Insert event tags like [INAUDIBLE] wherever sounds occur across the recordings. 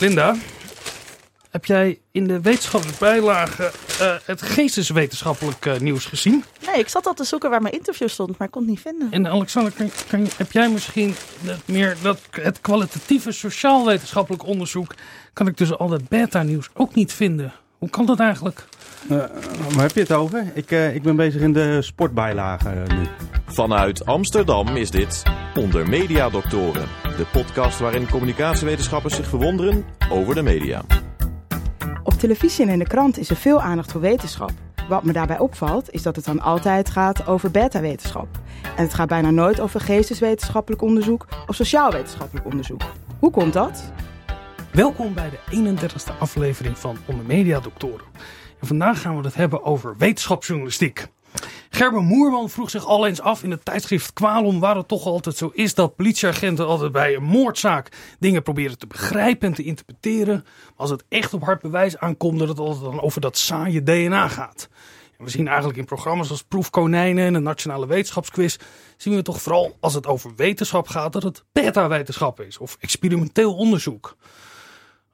Linda, heb jij in de wetenschappelijke bijlage uh, het geesteswetenschappelijk uh, nieuws gezien? Nee, ik zat al te zoeken waar mijn interview stond, maar ik kon het niet vinden. En Alexander, kan, kan, heb jij misschien het meer dat het kwalitatieve sociaal-wetenschappelijk onderzoek, kan ik dus al dat beta-nieuws ook niet vinden? Hoe kan dat eigenlijk? Uh, waar heb je het over? Ik, ik ben bezig in de sportbijlage nu. Vanuit Amsterdam is dit Onder Media Doctoren, de podcast waarin communicatiewetenschappers zich verwonderen over de media. Op televisie en in de krant is er veel aandacht voor wetenschap. Wat me daarbij opvalt, is dat het dan altijd gaat over beta-wetenschap. En het gaat bijna nooit over geesteswetenschappelijk onderzoek of sociaal-wetenschappelijk onderzoek. Hoe komt dat? Welkom bij de 31ste aflevering van Onder Media Doctoren. En vandaag gaan we het hebben over wetenschapsjournalistiek. Gerben Moerman vroeg zich al eens af in het tijdschrift Kwalom waar het toch altijd zo is dat politieagenten altijd bij een moordzaak dingen proberen te begrijpen en te interpreteren. Maar als het echt op hard bewijs aankomt dat het altijd dan over dat saaie DNA gaat. We zien eigenlijk in programma's als Proefkonijnen en de Nationale Wetenschapsquiz, zien we toch vooral als het over wetenschap gaat dat het beta-wetenschap is of experimenteel onderzoek.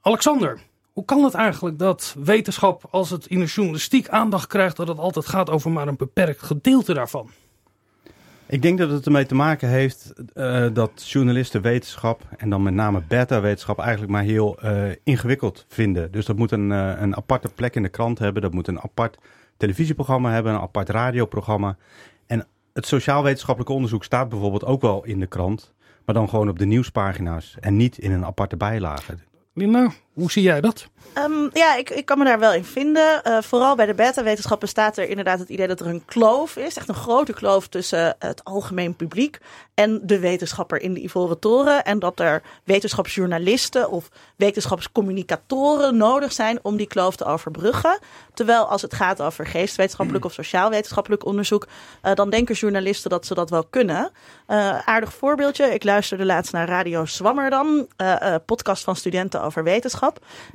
Alexander, hoe kan het eigenlijk dat wetenschap, als het in de journalistiek aandacht krijgt, dat het altijd gaat over maar een beperkt gedeelte daarvan? Ik denk dat het ermee te maken heeft uh, dat journalisten wetenschap, en dan met name beta-wetenschap, eigenlijk maar heel uh, ingewikkeld vinden. Dus dat moet een, uh, een aparte plek in de krant hebben, dat moet een apart televisieprogramma hebben, een apart radioprogramma. En het sociaal-wetenschappelijk onderzoek staat bijvoorbeeld ook wel in de krant, maar dan gewoon op de nieuwspagina's en niet in een aparte bijlage. Lina, hoe zie jij dat? Um, ja, ik, ik kan me daar wel in vinden. Uh, vooral bij de beta-wetenschappen staat er inderdaad het idee dat er een kloof is. Echt een grote kloof tussen het algemeen publiek en de wetenschapper in de Ivoren Toren. En dat er wetenschapsjournalisten of wetenschapscommunicatoren nodig zijn om die kloof te overbruggen. Terwijl als het gaat over geestwetenschappelijk of sociaal-wetenschappelijk onderzoek, uh, dan denken journalisten dat ze dat wel kunnen. Uh, aardig voorbeeldje. Ik luisterde laatst naar Radio Zwammerdam, podcast van studenten over wetenschap.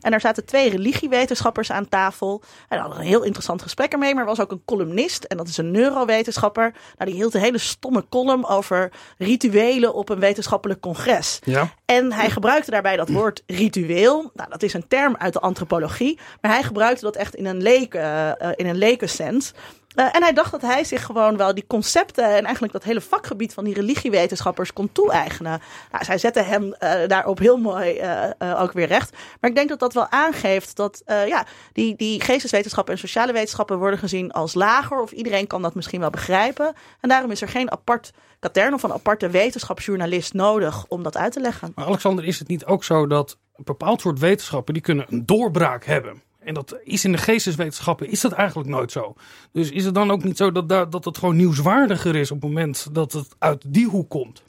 En daar zaten twee religiewetenschappers aan tafel. En hadden een heel interessant gesprek ermee. Maar er was ook een columnist. En dat is een neurowetenschapper. Nou, die hield een hele stomme column over rituelen op een wetenschappelijk congres. Ja. En hij gebruikte daarbij dat woord ritueel. Nou, dat is een term uit de antropologie. Maar hij gebruikte dat echt in een leken, uh, in een lekensens. Uh, en hij dacht dat hij zich gewoon wel die concepten en eigenlijk dat hele vakgebied van die religiewetenschappers kon toe-eigenen. Nou, zij zetten hem uh, daarop heel mooi uh, ook weer recht. Maar ik denk dat dat wel aangeeft dat ja, die, die geesteswetenschappen en sociale wetenschappen worden gezien als lager. Of iedereen kan dat misschien wel begrijpen. En daarom is er geen apart katern of een aparte wetenschapsjournalist nodig om dat uit te leggen. Maar Alexander, is het niet ook zo dat een bepaald soort wetenschappen die kunnen een doorbraak hebben? En dat is in de geesteswetenschappen is dat eigenlijk nooit zo. Dus is het dan ook niet zo dat, dat het gewoon nieuwswaardiger is op het moment dat het uit die hoek komt?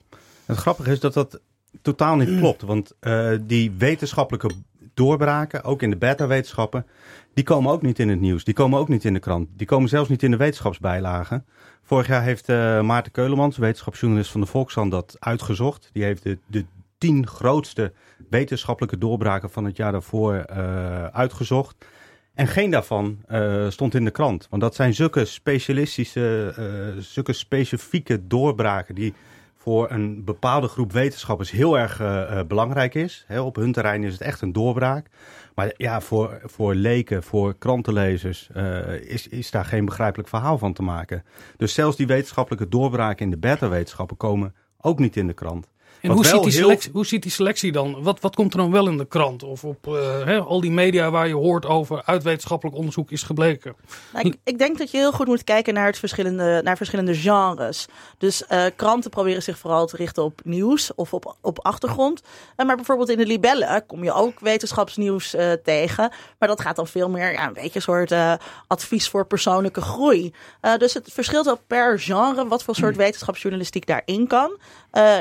Het grappige is dat dat totaal niet klopt. Want uh, die wetenschappelijke doorbraken, ook in de beta-wetenschappen, die komen ook niet in het nieuws. Die komen ook niet in de krant. Die komen zelfs niet in de wetenschapsbijlagen. Vorig jaar heeft uh, Maarten Keulemans, wetenschapsjournalist van de Volkskrant, dat uitgezocht. Die heeft de, de tien grootste wetenschappelijke doorbraken van het jaar daarvoor uh, uitgezocht. En geen daarvan uh, stond in de krant. Want dat zijn zulke specialistische, uh, zulke specifieke doorbraken die voor een bepaalde groep wetenschappers heel erg belangrijk is. Op hun terrein is het echt een doorbraak. Maar ja, voor, voor leken, voor krantenlezers is, is daar geen begrijpelijk verhaal van te maken. Dus zelfs die wetenschappelijke doorbraken in de beta-wetenschappen komen ook niet in de krant. En hoe ziet, die selectie, hoe ziet die selectie dan? Wat, wat komt er dan wel in de krant? Of op uh, al die media waar je hoort over uit wetenschappelijk onderzoek is gebleken? Nou, ik, ik, denk dat je heel goed moet kijken naar, het verschillende, naar verschillende genres. Dus uh, kranten proberen zich vooral te richten op nieuws of op, op achtergrond. Uh, maar bijvoorbeeld in de libellen kom je ook wetenschapsnieuws tegen. Maar dat gaat dan veel meer ja, een beetje een soort advies voor persoonlijke groei. dus het verschilt wel per genre wat voor soort wetenschapsjournalistiek daarin kan.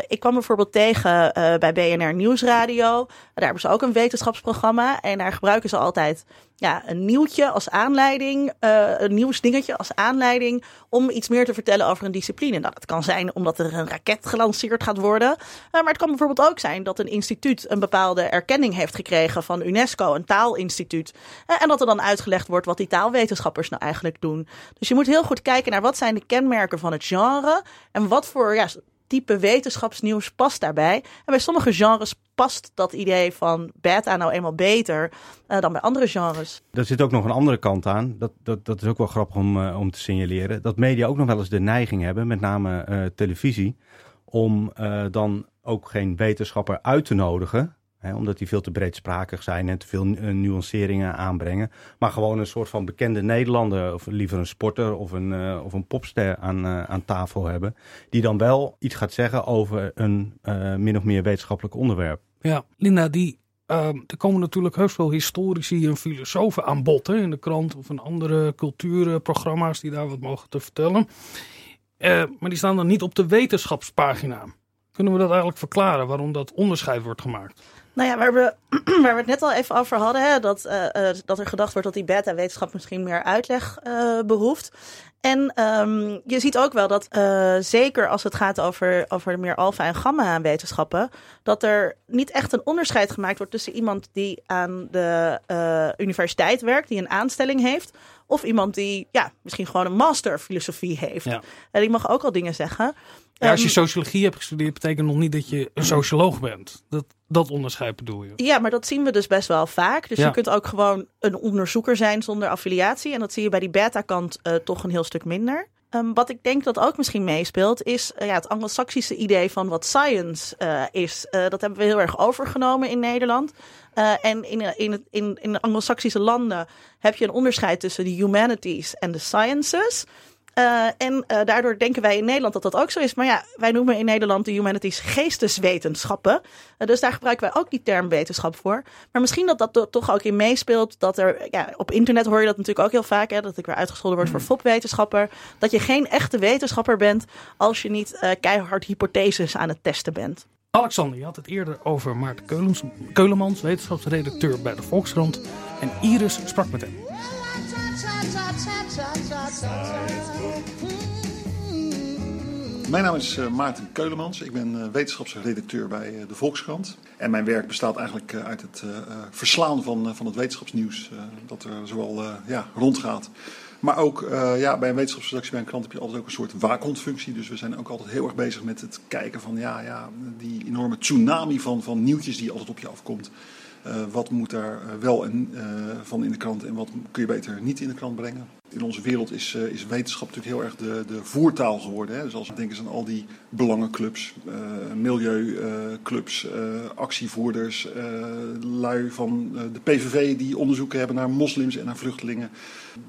Ik kwam bijvoorbeeld tegen uh, bij BNR Nieuwsradio. Daar hebben ze ook een wetenschapsprogramma. En daar gebruiken ze altijd ja, een nieuwtje als aanleiding, uh, een nieuwsdingetje als aanleiding om iets meer te vertellen over een discipline. Nou, dat kan zijn omdat er een raket gelanceerd gaat worden. Maar het kan bijvoorbeeld ook zijn dat een instituut een bepaalde erkenning heeft gekregen van UNESCO, een taalinstituut. En dat er dan uitgelegd wordt wat die taalwetenschappers nou eigenlijk doen. Dus je moet heel goed kijken naar wat zijn de kenmerken van het genre en wat voor ja, type wetenschapsnieuws past daarbij. En bij sommige genres past dat idee van beta nou eenmaal beter uh, dan bij andere genres. Er zit ook nog een andere kant aan. Dat, dat, dat is ook wel grappig om, uh, om te signaleren. Dat media ook nog wel eens de neiging hebben, met name uh, televisie, om dan ook geen wetenschapper uit te nodigen omdat die veel te breedsprakig zijn en te veel uh, nuanceringen aanbrengen. Maar gewoon een soort van bekende Nederlander, of liever een sporter of een, uh, of een popster aan, uh, aan tafel hebben. Die dan wel iets gaat zeggen over een min of meer wetenschappelijk onderwerp. Ja, Linda, die, er komen natuurlijk heus veel historici en filosofen aan bod hè, in de krant of in andere cultuurprogramma's die daar wat mogen te vertellen. maar die staan dan niet op de wetenschapspagina. Kunnen we dat eigenlijk verklaren waarom dat onderscheid wordt gemaakt? Nou ja, waar we, [CLEARS THROAT] waar we het net al even over hadden, hè, dat, uh, uh, dat er gedacht wordt dat die beta-wetenschap misschien meer uitleg uh, behoeft. En um, je ziet ook wel dat, zeker als het gaat over, over meer alfa- en gamma-wetenschappen, dat er niet echt een onderscheid gemaakt wordt tussen iemand die aan de universiteit werkt, die een aanstelling heeft, of iemand die ja, misschien gewoon een master filosofie heeft. Ja. En die mag ook al dingen zeggen. Ja, als je sociologie hebt gestudeerd, betekent nog niet dat je een socioloog bent. Dat, dat onderscheid bedoel je? Ja, maar dat zien we dus best wel vaak. Dus je kunt ook gewoon een onderzoeker zijn zonder affiliatie. En dat zie je bij die beta-kant uh, toch een heel stuk minder. Um, wat ik denk dat ook misschien meespeelt, is uh, ja, het anglo-saxische idee van wat science uh, is. dat hebben we heel erg overgenomen in Nederland. en in, in, in, in de anglo-saxische landen heb je een onderscheid tussen de humanities en de sciences. Uh, en uh, daardoor denken wij in Nederland dat dat ook zo is. Maar ja, wij noemen in Nederland de humanities geesteswetenschappen. Uh, dus daar gebruiken wij ook die term wetenschap voor. Maar misschien dat dat toch ook in meespeelt. Dat er, ja, op internet hoor je dat natuurlijk ook heel vaak. Hè, dat ik weer uitgescholden word voor fopwetenschapper. Dat je geen echte wetenschapper bent als je niet keihard hypotheses aan het testen bent. Alexander, je had het eerder over Maarten Keulens, Keulemans, wetenschapsredacteur bij de Volkskrant. En Iris sprak met hem. Mijn naam is uh, Maarten Keulemans. Ik ben uh, wetenschapsredacteur bij uh, de Volkskrant. En mijn werk bestaat eigenlijk uit het verslaan van, van het wetenschapsnieuws dat er zowel ja, rondgaat. Maar ook ja, bij een wetenschapsredactie bij een krant heb je altijd ook een soort waakhondfunctie. Dus we zijn ook altijd heel erg bezig met het kijken van ja, ja, die enorme tsunami van, van nieuwtjes die altijd op je afkomt. Wat moet daar wel en, van in de krant en wat kun je beter niet in de krant brengen? In onze wereld is, uh, is wetenschap natuurlijk heel erg de, de voertaal geworden. Hè? Dus als we denken aan al die belangenclubs, milieuclubs, actievoerders, lui van de PVV die onderzoeken hebben naar moslims en naar vluchtelingen.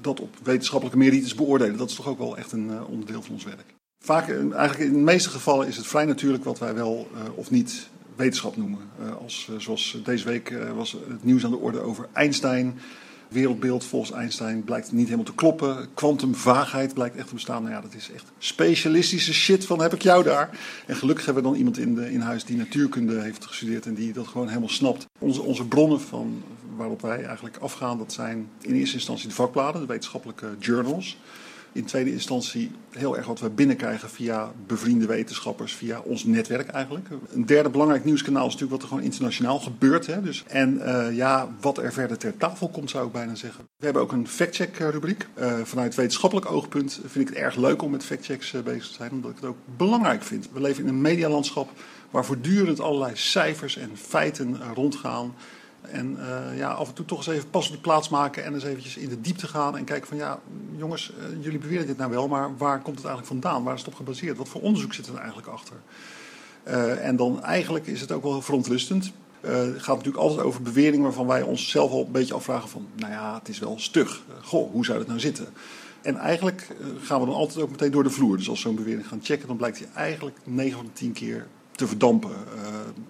Dat op wetenschappelijke merites beoordelen, dat is toch ook wel echt een onderdeel van ons werk. Vaak, eigenlijk in de meeste gevallen is het vrij natuurlijk wat wij wel of niet wetenschap noemen. Uh, als, uh, zoals deze week uh, was het nieuws aan de orde over Einstein. Wereldbeeld volgens Einstein blijkt niet helemaal te kloppen. Quantumvaagheid blijkt echt te bestaan. Nou ja, dat is echt specialistische shit van heb ik jou daar. En gelukkig hebben we dan iemand in, de, in huis die natuurkunde heeft gestudeerd en die dat gewoon helemaal snapt. Onze, onze bronnen van, waarop wij eigenlijk afgaan, dat zijn in eerste instantie de vakbladen, de wetenschappelijke journals in tweede instantie heel erg wat we binnenkrijgen via bevriende wetenschappers, via ons netwerk eigenlijk. Een derde belangrijk nieuwskanaal is natuurlijk wat er gewoon internationaal gebeurt. Hè? Dus, en uh, ja, wat er verder ter tafel komt, zou ik bijna zeggen. We hebben ook een factcheck rubriek. Uh, vanuit wetenschappelijk oogpunt vind ik het erg leuk om met factchecks bezig te zijn, omdat ik het ook belangrijk vind. We leven in een medialandschap waar voortdurend allerlei cijfers en feiten rondgaan. En uh, ja, af en toe toch eens even pas op de plaats maken en eens eventjes in de diepte gaan en kijken van ja, jongens, uh, jullie beweren dit nou wel, maar waar komt het eigenlijk vandaan? Waar is het op gebaseerd? Wat voor onderzoek zit er nou eigenlijk achter? Uh, en dan eigenlijk is het ook wel verontrustend. het gaat natuurlijk altijd over beweringen waarvan wij onszelf al een beetje afvragen van, nou ja, het is wel stug. goh, hoe zou dat nou zitten? En eigenlijk gaan we dan altijd ook meteen door de vloer. Dus als zo'n bewering gaan checken, dan blijkt die eigenlijk 9 van de 10 keer te verdampen.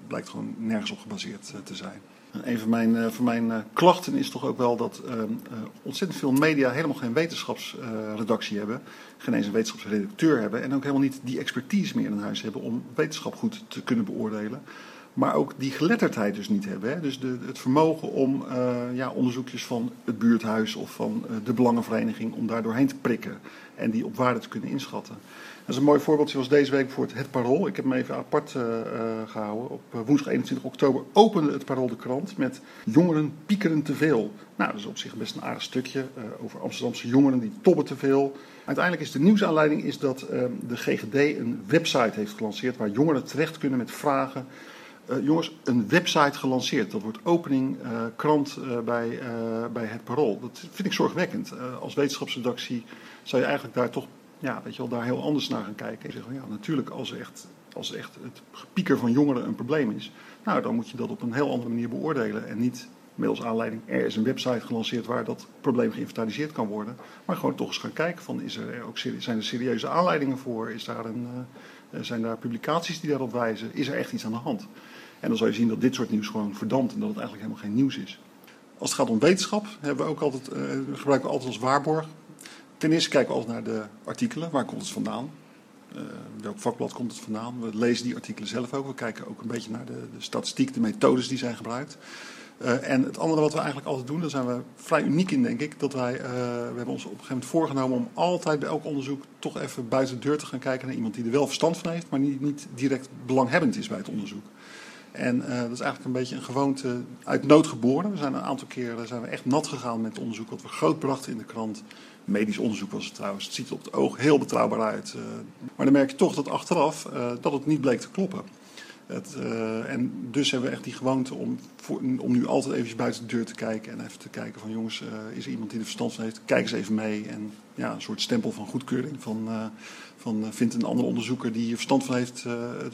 blijkt gewoon nergens op gebaseerd te zijn. Een van mijn, uh, van mijn uh, klachten is toch ook wel dat uh, ontzettend veel media helemaal geen wetenschapsredactie hebben. Geen eens een wetenschapsredacteur hebben. En ook helemaal niet die expertise meer in huis hebben om wetenschap goed te kunnen beoordelen. maar ook die geletterdheid dus niet hebben. Hè? Dus de, het vermogen om ja, onderzoekjes van het buurthuis of van de belangenvereniging, om daar doorheen te prikken en die op waarde te kunnen inschatten. Dat is een mooi voorbeeld zoals deze week bijvoorbeeld het Parool. Ik heb hem even apart uh, gehouden. Op woensdag 21 oktober opende het Parool de krant met jongeren piekeren te veel. Nou, dat is op zich best een aardig stukje over Amsterdamse jongeren die tobben te veel. Uiteindelijk is de nieuwsaanleiding is dat de GGD een website heeft gelanceerd waar jongeren terecht kunnen met vragen jongens, een website gelanceerd. Dat wordt opening krant bij, bij het Parool. Dat vind ik zorgwekkend. als wetenschapsredactie zou je eigenlijk daar toch ja, weet je wel, daar heel anders naar gaan kijken. En zeggen, ja, natuurlijk, als, echt, als echt het gepieker van jongeren een probleem is, nou, dan moet je dat op een heel andere manier beoordelen. En niet middels aanleiding, er is een website gelanceerd waar dat probleem geïnventariseerd kan worden. Maar gewoon toch eens gaan kijken van, is er ook, zijn er serieuze aanleidingen voor? Is daar een, zijn daar publicaties die daarop wijzen? Is er echt iets aan de hand? En dan zal je zien dat dit soort nieuws gewoon verdampt en dat het eigenlijk helemaal geen nieuws is. Als het gaat om wetenschap, hebben we ook altijd, uh, gebruiken we altijd als waarborg. Ten eerste kijken we altijd naar de artikelen. Waar komt het vandaan? Uh, welk vakblad komt het vandaan? We lezen die artikelen zelf ook. We kijken ook een beetje naar de, de statistiek, de methodes die zijn gebruikt. Uh, en het andere wat we eigenlijk altijd doen, daar zijn we vrij uniek in, denk ik. Dat wij, uh, we hebben ons op een gegeven moment voorgenomen om altijd bij elk onderzoek toch even buiten de deur te gaan kijken naar iemand die er wel verstand van heeft, maar niet, niet direct belanghebbend is bij het onderzoek. En dat is eigenlijk een beetje een gewoonte uit nood geboren. We zijn een aantal keren zijn we echt nat gegaan met het onderzoek wat we groot brachten in de krant. Medisch onderzoek was het trouwens. Het ziet op het oog heel betrouwbaar uit. Uh, maar dan merk je toch dat achteraf uh, dat het niet bleek te kloppen. Het, en dus hebben we echt die gewoonte om, om nu altijd even buiten de deur te kijken. En even te kijken van jongens, is er iemand die er verstand van heeft? Kijk eens even mee. En ja, een soort stempel van goedkeuring. Van, van vindt een andere onderzoeker die er verstand van heeft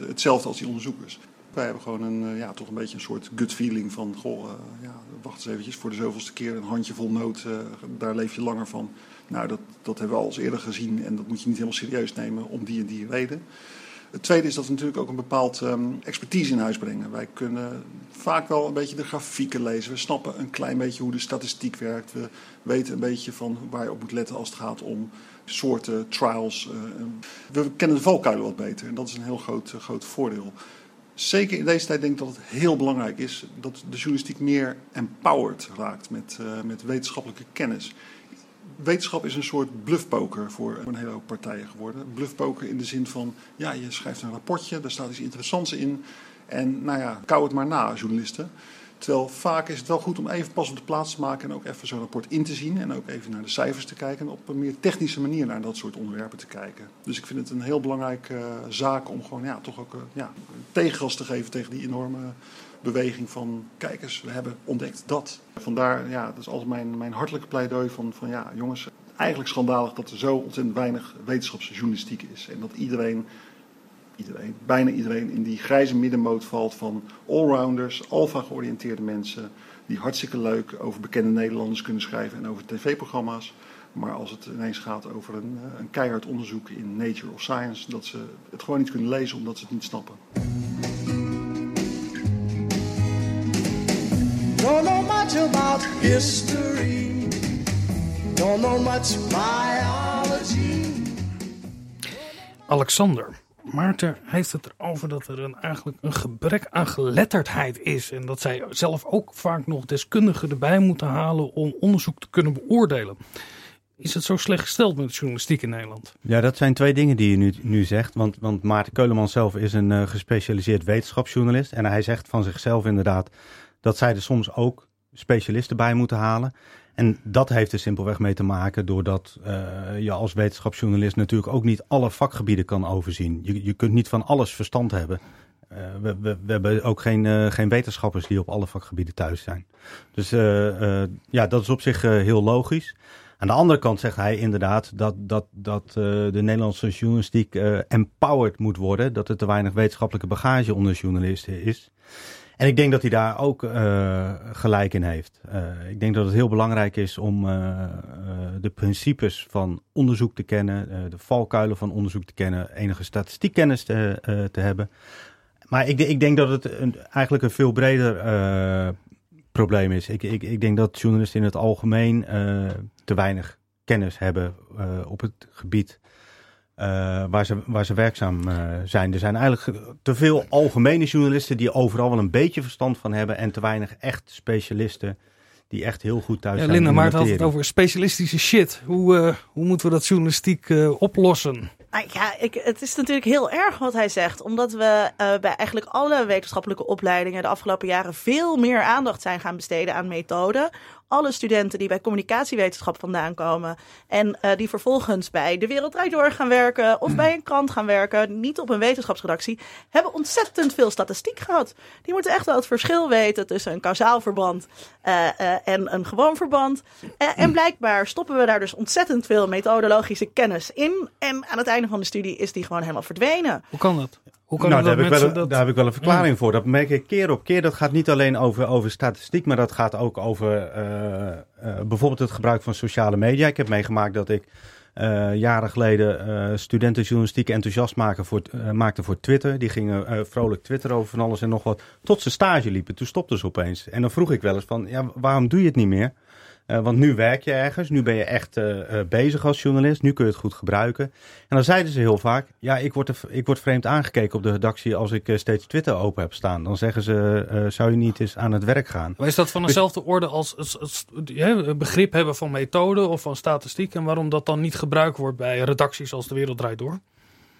hetzelfde als die onderzoekers. Wij hebben gewoon een, ja, toch een beetje een soort gut feeling van, goh, ja, wacht eens eventjes, voor de zoveelste keer een handjevol nood, daar leef je langer van. Nou, dat, dat hebben we al eens eerder gezien en dat moet je niet helemaal serieus nemen om die en die reden. Het tweede is dat we natuurlijk ook een bepaald um, expertise in huis brengen. Wij kunnen vaak wel een beetje de grafieken lezen. We snappen een klein beetje hoe de statistiek werkt. We weten een beetje van waar je op moet letten als het gaat om soorten trials. Uh, we kennen de valkuilen wat beter en dat is een heel groot, uh, groot voordeel zeker in deze tijd denk ik dat het heel belangrijk is dat de journalistiek meer empowered raakt met, uh, met wetenschappelijke kennis. Wetenschap is een soort bluffpoker voor een hele hoop partijen geworden. Bluffpoker in de zin van, ja, je schrijft een rapportje, daar staat iets interessants in. En nou ja, kou het maar na, journalisten. Terwijl vaak is het wel goed om even pas op de plaats te maken en ook even zo'n rapport in te zien. En ook even naar de cijfers te kijken en op een meer technische manier naar dat soort onderwerpen te kijken. Dus ik vind het een heel belangrijke uh, zaak om gewoon ja, toch ook uh, ja, tegengas te geven tegen die enorme beweging van kijkers, we hebben ontdekt dat. Vandaar, ja, dat is altijd mijn, mijn hartelijke pleidooi van, van ja, jongens, eigenlijk schandalig dat er zo ontzettend weinig wetenschapsjournalistiek is. En dat iedereen iedereen, bijna iedereen in die grijze middenmoot valt van allrounders, alfa georiënteerde mensen die hartstikke leuk over bekende Nederlanders kunnen schrijven en over tv-programma's. Maar als het ineens gaat over een, een keihard onderzoek in Nature of Science, dat ze het gewoon niet kunnen lezen omdat ze het niet snappen. Don't know much about history. Don't know much biology. Alexander. Maarten heeft het erover dat er een, eigenlijk een gebrek aan geletterdheid is. En dat zij zelf ook vaak nog deskundigen erbij moeten halen om onderzoek te kunnen beoordelen. Is het zo slecht gesteld met de journalistiek in Nederland? Ja, dat zijn twee dingen die je nu, nu zegt. Want, want Maarten Keulemans zelf is een uh, gespecialiseerd wetenschapsjournalist. En hij zegt van zichzelf inderdaad dat zij er soms ook specialisten bij moeten halen. En dat heeft er simpelweg mee te maken doordat uh, je als wetenschapsjournalist natuurlijk ook niet alle vakgebieden kan overzien. Je, je kunt niet van alles verstand hebben. Uh, we, we, hebben ook geen, uh, geen wetenschappers die op alle vakgebieden thuis zijn. Dus ja, dat is op zich heel logisch. Aan de andere kant zegt hij inderdaad dat, dat, dat de Nederlandse journalistiek empowered moet worden. Dat er te weinig wetenschappelijke bagage onder journalisten is. En ik denk dat hij daar ook uh, gelijk in heeft. Uh, ik denk dat het heel belangrijk is om uh, de principes van onderzoek te kennen, de valkuilen van onderzoek te kennen, enige statistiekkennis te, te hebben. Maar ik, ik, denk dat het eigenlijk een veel breder probleem is. Ik, ik, ik, denk dat journalisten in het algemeen te weinig kennis hebben op het gebied eh, waar, ze, waar ze werkzaam eh, zijn. Er zijn eigenlijk te veel algemene journalisten die overal wel een beetje verstand van hebben en te weinig echt specialisten die echt heel goed thuis Ja, zijn. Linda, in de maar het had het over specialistische shit. Hoe, eh, hoe moeten we dat journalistiek eh, oplossen? Nou ja, ik, het is natuurlijk heel erg wat hij zegt. Omdat we eh, bij eigenlijk alle wetenschappelijke opleidingen de afgelopen jaren veel meer aandacht zijn gaan besteden aan methoden. Alle studenten die bij communicatiewetenschap vandaan komen en eh, die vervolgens bij De Wereld Door gaan werken of bij een krant gaan werken, niet op een wetenschapsredactie, hebben ontzettend veel statistiek gehad. Die moeten echt wel het verschil weten tussen een kausaal verband eh, eh, en een gewoon verband. En blijkbaar stoppen we daar dus ontzettend veel methodologische kennis in. En aan het einde van de studie is die gewoon helemaal verdwenen. Hoe kan dat? Hoe kan Nou, het daar dat heb, ik wel, dat... daar heb ik wel een verklaring voor. Dat merk ik keer op keer. Dat gaat niet alleen over, over statistiek, maar dat gaat ook over eh, eh, bijvoorbeeld het gebruik van sociale media. Ik heb meegemaakt dat ik eh, jaren geleden eh studenten journalistiek enthousiast maken voor, maakte voor Twitter. Die gingen vrolijk twitteren over van alles en nog wat. Tot ze stage liepen. Toen stopten ze opeens. En dan vroeg ik wel eens van, ja, waarom doe je het niet meer? Eh, want nu werk je ergens, nu ben je echt eh, eh, bezig als journalist, nu kun je het goed gebruiken. En dan zeiden ze heel vaak, ja, ik word, er, ik word vreemd aangekeken op de redactie als ik steeds Twitter open heb staan. Dan zeggen ze, zou je niet eens aan het werk gaan? Maar is dat van dezelfde orde als, als, als ja, een begrip hebben van methode of van statistiek en waarom dat dan niet gebruikt wordt bij redacties als De Wereld Draait Door?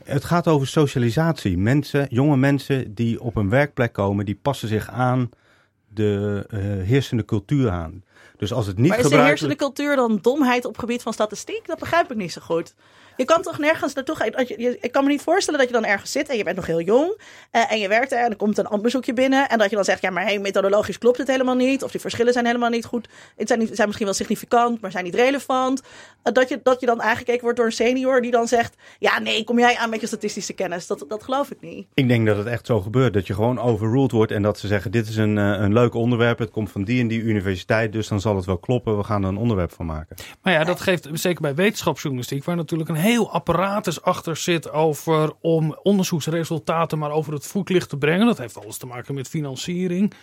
Het gaat over socialisatie. Mensen, jonge mensen die op een werkplek komen, die passen zich aan de heersende cultuur aan. Dus als het niet maar is de gebruikt heersende cultuur dan domheid op gebied van statistiek? Dat begrijp ik niet zo goed. Je kan toch nergens naartoe gaan. Je- je- Ik kan me niet voorstellen dat je dan ergens zit en je bent nog heel jong. eh, en je werkt er en er komt een ambtbezoekje binnen. En dat je dan zegt, ja, maar hey, methodologisch klopt het helemaal niet. Of die verschillen zijn helemaal niet goed. Het zijn, niet, zijn misschien wel significant, maar zijn niet relevant. Eh, dat, je, dat je dan aangekeken wordt door een senior die dan zegt... Ja, nee, kom jij aan met je statistische kennis. Dat, dat geloof ik niet. Ik denk dat het echt zo gebeurt. Dat je gewoon overruled wordt en dat ze zeggen: Dit is een, eh, een leuk onderwerp. Het komt van die en die universiteit. Dus dan zal het wel kloppen. We gaan er een onderwerp van maken. Maar ja, dat geeft zeker bij wetenschapsjournalistiek, waar natuurlijk een heel apparatus achter zit over om onderzoeksresultaten maar over het voetlicht te brengen. Dat heeft alles te maken met financiering.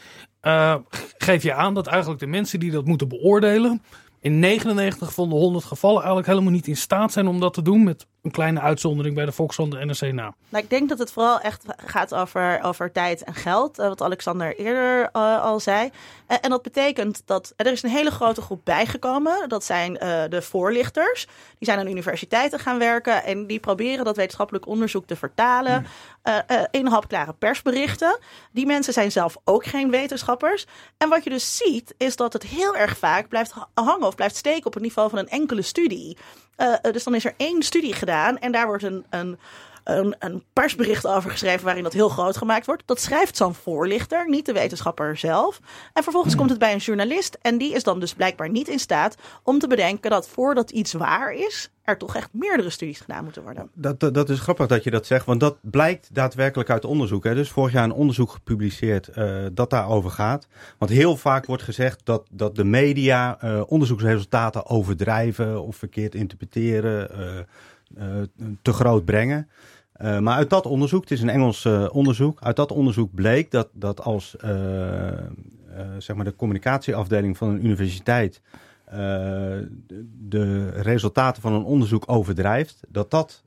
Eh, geef je aan dat eigenlijk de mensen die dat moeten beoordelen, in 99 van de 100 gevallen eigenlijk helemaal niet in staat zijn om dat te doen. Met een kleine uitzondering bij de Volkskrant en NRC na. Nou, ik denk dat het vooral echt gaat over, over tijd en geld. eh, wat Alexander eerder eh, al zei. Eh, en dat betekent dat er is een hele grote groep bijgekomen. Dat zijn de voorlichters. Die zijn aan universiteiten gaan werken. En die proberen dat wetenschappelijk onderzoek te vertalen. eh, in hapklare persberichten. Die mensen zijn zelf ook geen wetenschappers. En wat je dus ziet, is dat het heel erg vaak blijft ha- hangen of blijft steken op het niveau van een enkele studie. Eh, eh, dus dan is er één studie gedaan en daar wordt een, een, een, een persbericht over geschreven waarin dat heel groot gemaakt wordt. Dat schrijft zo'n voorlichter, niet de wetenschapper zelf. En vervolgens komt het bij een journalist en die is dan dus blijkbaar niet in staat om te bedenken dat voordat iets waar is, er toch echt meerdere studies gedaan moeten worden. Dat, dat, is grappig dat je dat zegt, want dat blijkt daadwerkelijk uit onderzoek. Hè. Dus vorig jaar een onderzoek gepubliceerd eh, dat daarover gaat. Want heel vaak wordt gezegd dat, dat de media eh, onderzoeksresultaten overdrijven of verkeerd interpreteren, eh, te groot brengen. Maar uit dat onderzoek, het is een Engels onderzoek, uit dat onderzoek bleek dat, dat als zeg maar de communicatieafdeling van een universiteit de, de resultaten van een onderzoek overdrijft, dat dat,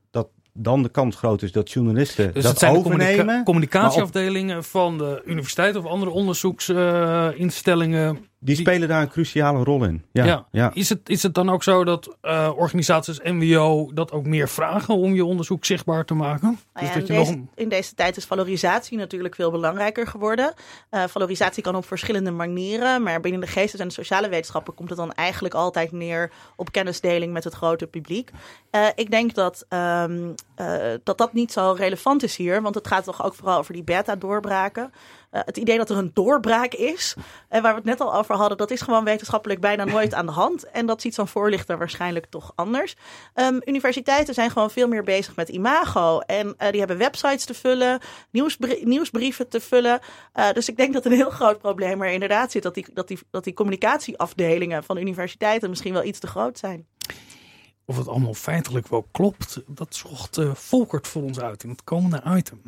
dan de kans groot is dat journalisten Dus dat het zijn de overnemen. communica- communicatieafdelingen van de universiteit of andere onderzoeksinstellingen. Die spelen daar een cruciale rol in. Ja, Ja. ja. Is, het, is het dan ook zo dat eh, organisaties MWO dat ook meer vragen om je onderzoek zichtbaar te maken? Nou dus dat in, je nog deze, een- in deze tijd is valorisatie natuurlijk veel belangrijker geworden. Eh, valorisatie kan op verschillende manieren, maar binnen de geestes- en de sociale wetenschappen komt het dan eigenlijk altijd neer op kennisdeling met het grote publiek. Eh, ik denk dat, ehm, eh, dat dat niet zo relevant is hier, want het gaat toch ook vooral over die beta-doorbraken. Eh, het idee dat er een doorbraak is, en waar we het net al over hadden, dat is gewoon wetenschappelijk bijna nooit aan de hand. En dat ziet zo'n voorlichter waarschijnlijk toch anders. Ehm, universiteiten zijn gewoon veel meer bezig met imago. En eh, die hebben websites te vullen, nieuwsbrie- nieuwsbrieven te vullen. Eh, dus ik denk dat een heel groot probleem er inderdaad zit. Dat die, dat, die, dat die communicatieafdelingen van universiteiten misschien wel iets te groot zijn of het allemaal feitelijk wel klopt, dat zocht eh, Volkert voor ons uit in het komende item.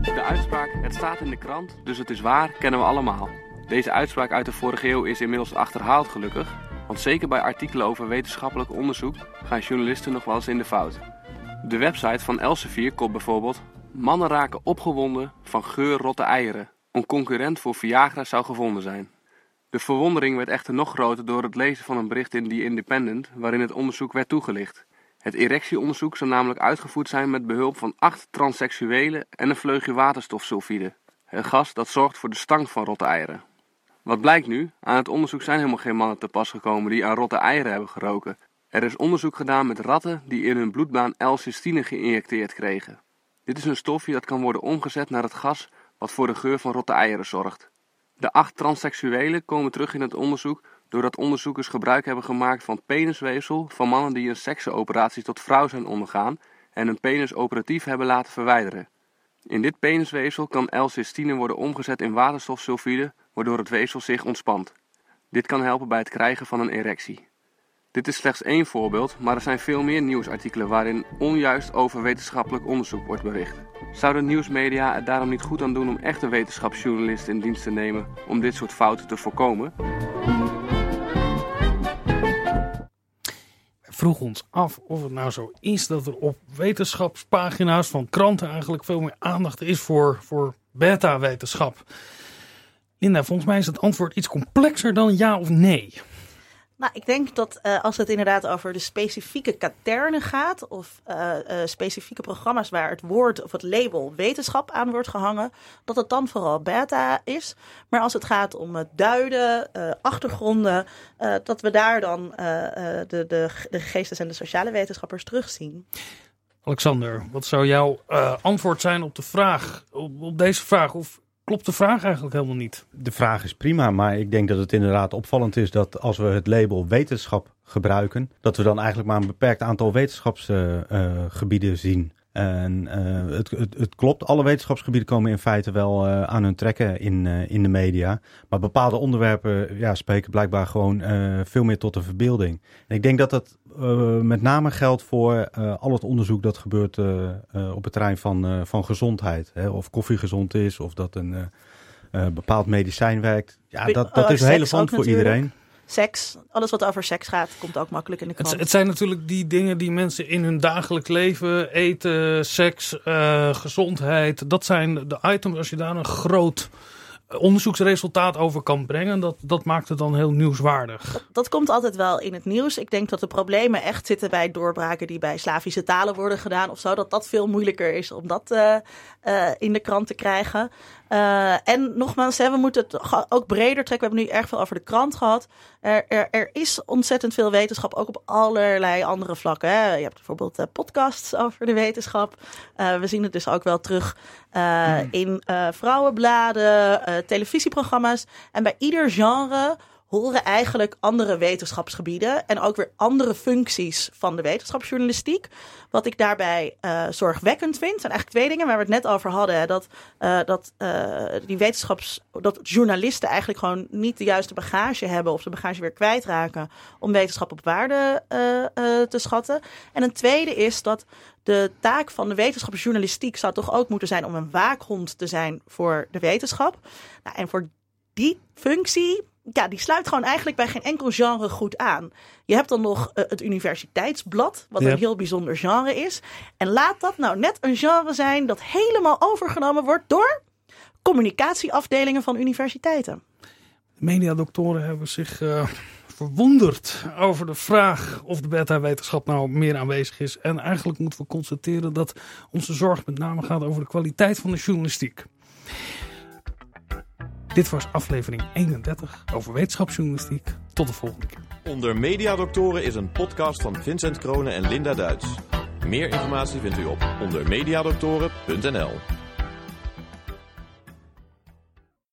De uitspraak, het staat in de krant, dus het is waar, kennen we allemaal. Deze uitspraak uit de vorige eeuw is inmiddels achterhaald gelukkig, want zeker bij artikelen over wetenschappelijk onderzoek gaan journalisten nog wel eens in de fout. De website van Elsevier kopt bijvoorbeeld Mannen raken opgewonden van geurrotte eieren. Een concurrent voor Viagra zou gevonden zijn. De verwondering werd echter nog groter door het lezen van een bericht in The Independent waarin het onderzoek werd toegelicht. Het erectieonderzoek zou namelijk uitgevoerd zijn met behulp van acht transseksuelen en een vleugje waterstofsulfide. Het gas dat zorgt voor de stank van rotte eieren. Wat blijkt nu? Aan het onderzoek zijn helemaal geen mannen te pas gekomen die aan rotte eieren hebben geroken. Er is onderzoek gedaan met ratten die in hun bloedbaan L-cystine geïnjecteerd kregen. Dit is een stofje dat kan worden omgezet naar het gas wat voor de geur van rotte eieren zorgt. De acht transseksuelen komen terug in het onderzoek doordat onderzoekers gebruik hebben gemaakt van penisweefsel van mannen die een seksenoperatie tot vrouw zijn ondergaan en hun penis operatief hebben laten verwijderen. In dit penisweefsel kan L-cystine worden omgezet in waterstofsulfide, waardoor het weefsel zich ontspant. Dit kan helpen bij het krijgen van een erectie. Dit is slechts één voorbeeld, maar er zijn veel meer nieuwsartikelen waarin onjuist over wetenschappelijk onderzoek wordt bericht. Zouden nieuwsmedia er daarom niet goed aan doen om echte wetenschapsjournalisten in dienst te nemen om dit soort fouten te voorkomen? We vroegen ons af of het nou zo is dat er op wetenschapspagina's van kranten eigenlijk veel meer aandacht is voor, voor beta-wetenschap. Linda, volgens mij is het antwoord iets complexer dan ja of nee. Nou, ik denk dat uh, als het inderdaad over de specifieke katernen gaat, of uh, uh, specifieke programma's waar het woord of het label wetenschap aan wordt gehangen, dat het dan vooral beta is. Maar als het gaat om het duiden, achtergronden, dat we daar dan de, de, de geestes- en de sociale wetenschappers terugzien. Alexander, wat zou jouw antwoord zijn op de vraag, op, op deze vraag? Of klopt de vraag eigenlijk helemaal niet. De vraag is prima, maar ik denk dat het inderdaad opvallend is dat als we het label wetenschap gebruiken, dat we dan eigenlijk maar een beperkt aantal wetenschapsgebieden uh, zien. En uh, het, het, het, klopt, alle wetenschapsgebieden komen in feite wel uh, aan hun trekken in, uh, in de media. Maar bepaalde onderwerpen ja, spreken blijkbaar gewoon veel meer tot de verbeelding. En ik denk dat dat met name geldt voor al het onderzoek dat gebeurt op het terrein van, van gezondheid. Hè? Of koffie gezond is, of dat een bepaald medicijn werkt. Ja, dat, dat is relevant voor iedereen seks, alles wat over seks gaat, komt ook makkelijk in de krant. Het, het zijn natuurlijk die dingen die mensen in hun dagelijks leven, eten, seks, uh, gezondheid, dat zijn de items. Als je daar een groot onderzoeksresultaat over kan brengen, dat, dat maakt het dan heel nieuwswaardig. Dat, dat, komt altijd wel in het nieuws. Ik denk dat de problemen echt zitten bij doorbraken die bij Slavische talen worden gedaan of zo. Dat dat veel moeilijker is om dat uh, uh, in de krant te krijgen. Uh, en nogmaals, hè, we moeten het ook breder trekken. We hebben nu erg veel over de krant gehad. Er, er, er is ontzettend veel wetenschap, ook op allerlei andere vlakken. Hè. Je hebt bijvoorbeeld uh, podcasts over de wetenschap. Uh, we zien het dus ook wel terug mm. in vrouwenbladen, televisieprogramma's. En bij ieder genre horen eigenlijk andere wetenschapsgebieden en ook weer andere functies van de wetenschapsjournalistiek. Wat ik daarbij uh, zorgwekkend vind, zijn eigenlijk twee dingen waar we het net over hadden. dat, uh, dat uh, die wetenschaps, dat journalisten eigenlijk gewoon niet de juiste bagage hebben of de bagage weer kwijtraken om wetenschap op waarde te schatten. En een tweede is dat de taak van de wetenschapsjournalistiek zou toch ook moeten zijn om een waakhond te zijn voor de wetenschap. Nou, en voor die functie ja, die sluit gewoon eigenlijk bij geen enkel genre goed aan. Je hebt dan nog uh, het universiteitsblad, wat ja. een heel bijzonder genre is. En laat dat nou net een genre zijn dat helemaal overgenomen wordt door communicatieafdelingen van universiteiten. Mediadoktoren hebben zich uh, verwonderd over de vraag of de beta-wetenschap nou meer aanwezig is. En eigenlijk moeten we constateren dat onze zorg met name gaat over de kwaliteit van de journalistiek. Dit was aflevering 31 over wetenschapsjournalistiek. Tot de volgende keer. Onder Mediadoktoren is een podcast van Vincent Kronen en Linda Duits. Meer informatie vindt u op ondermediadoktoren.nl.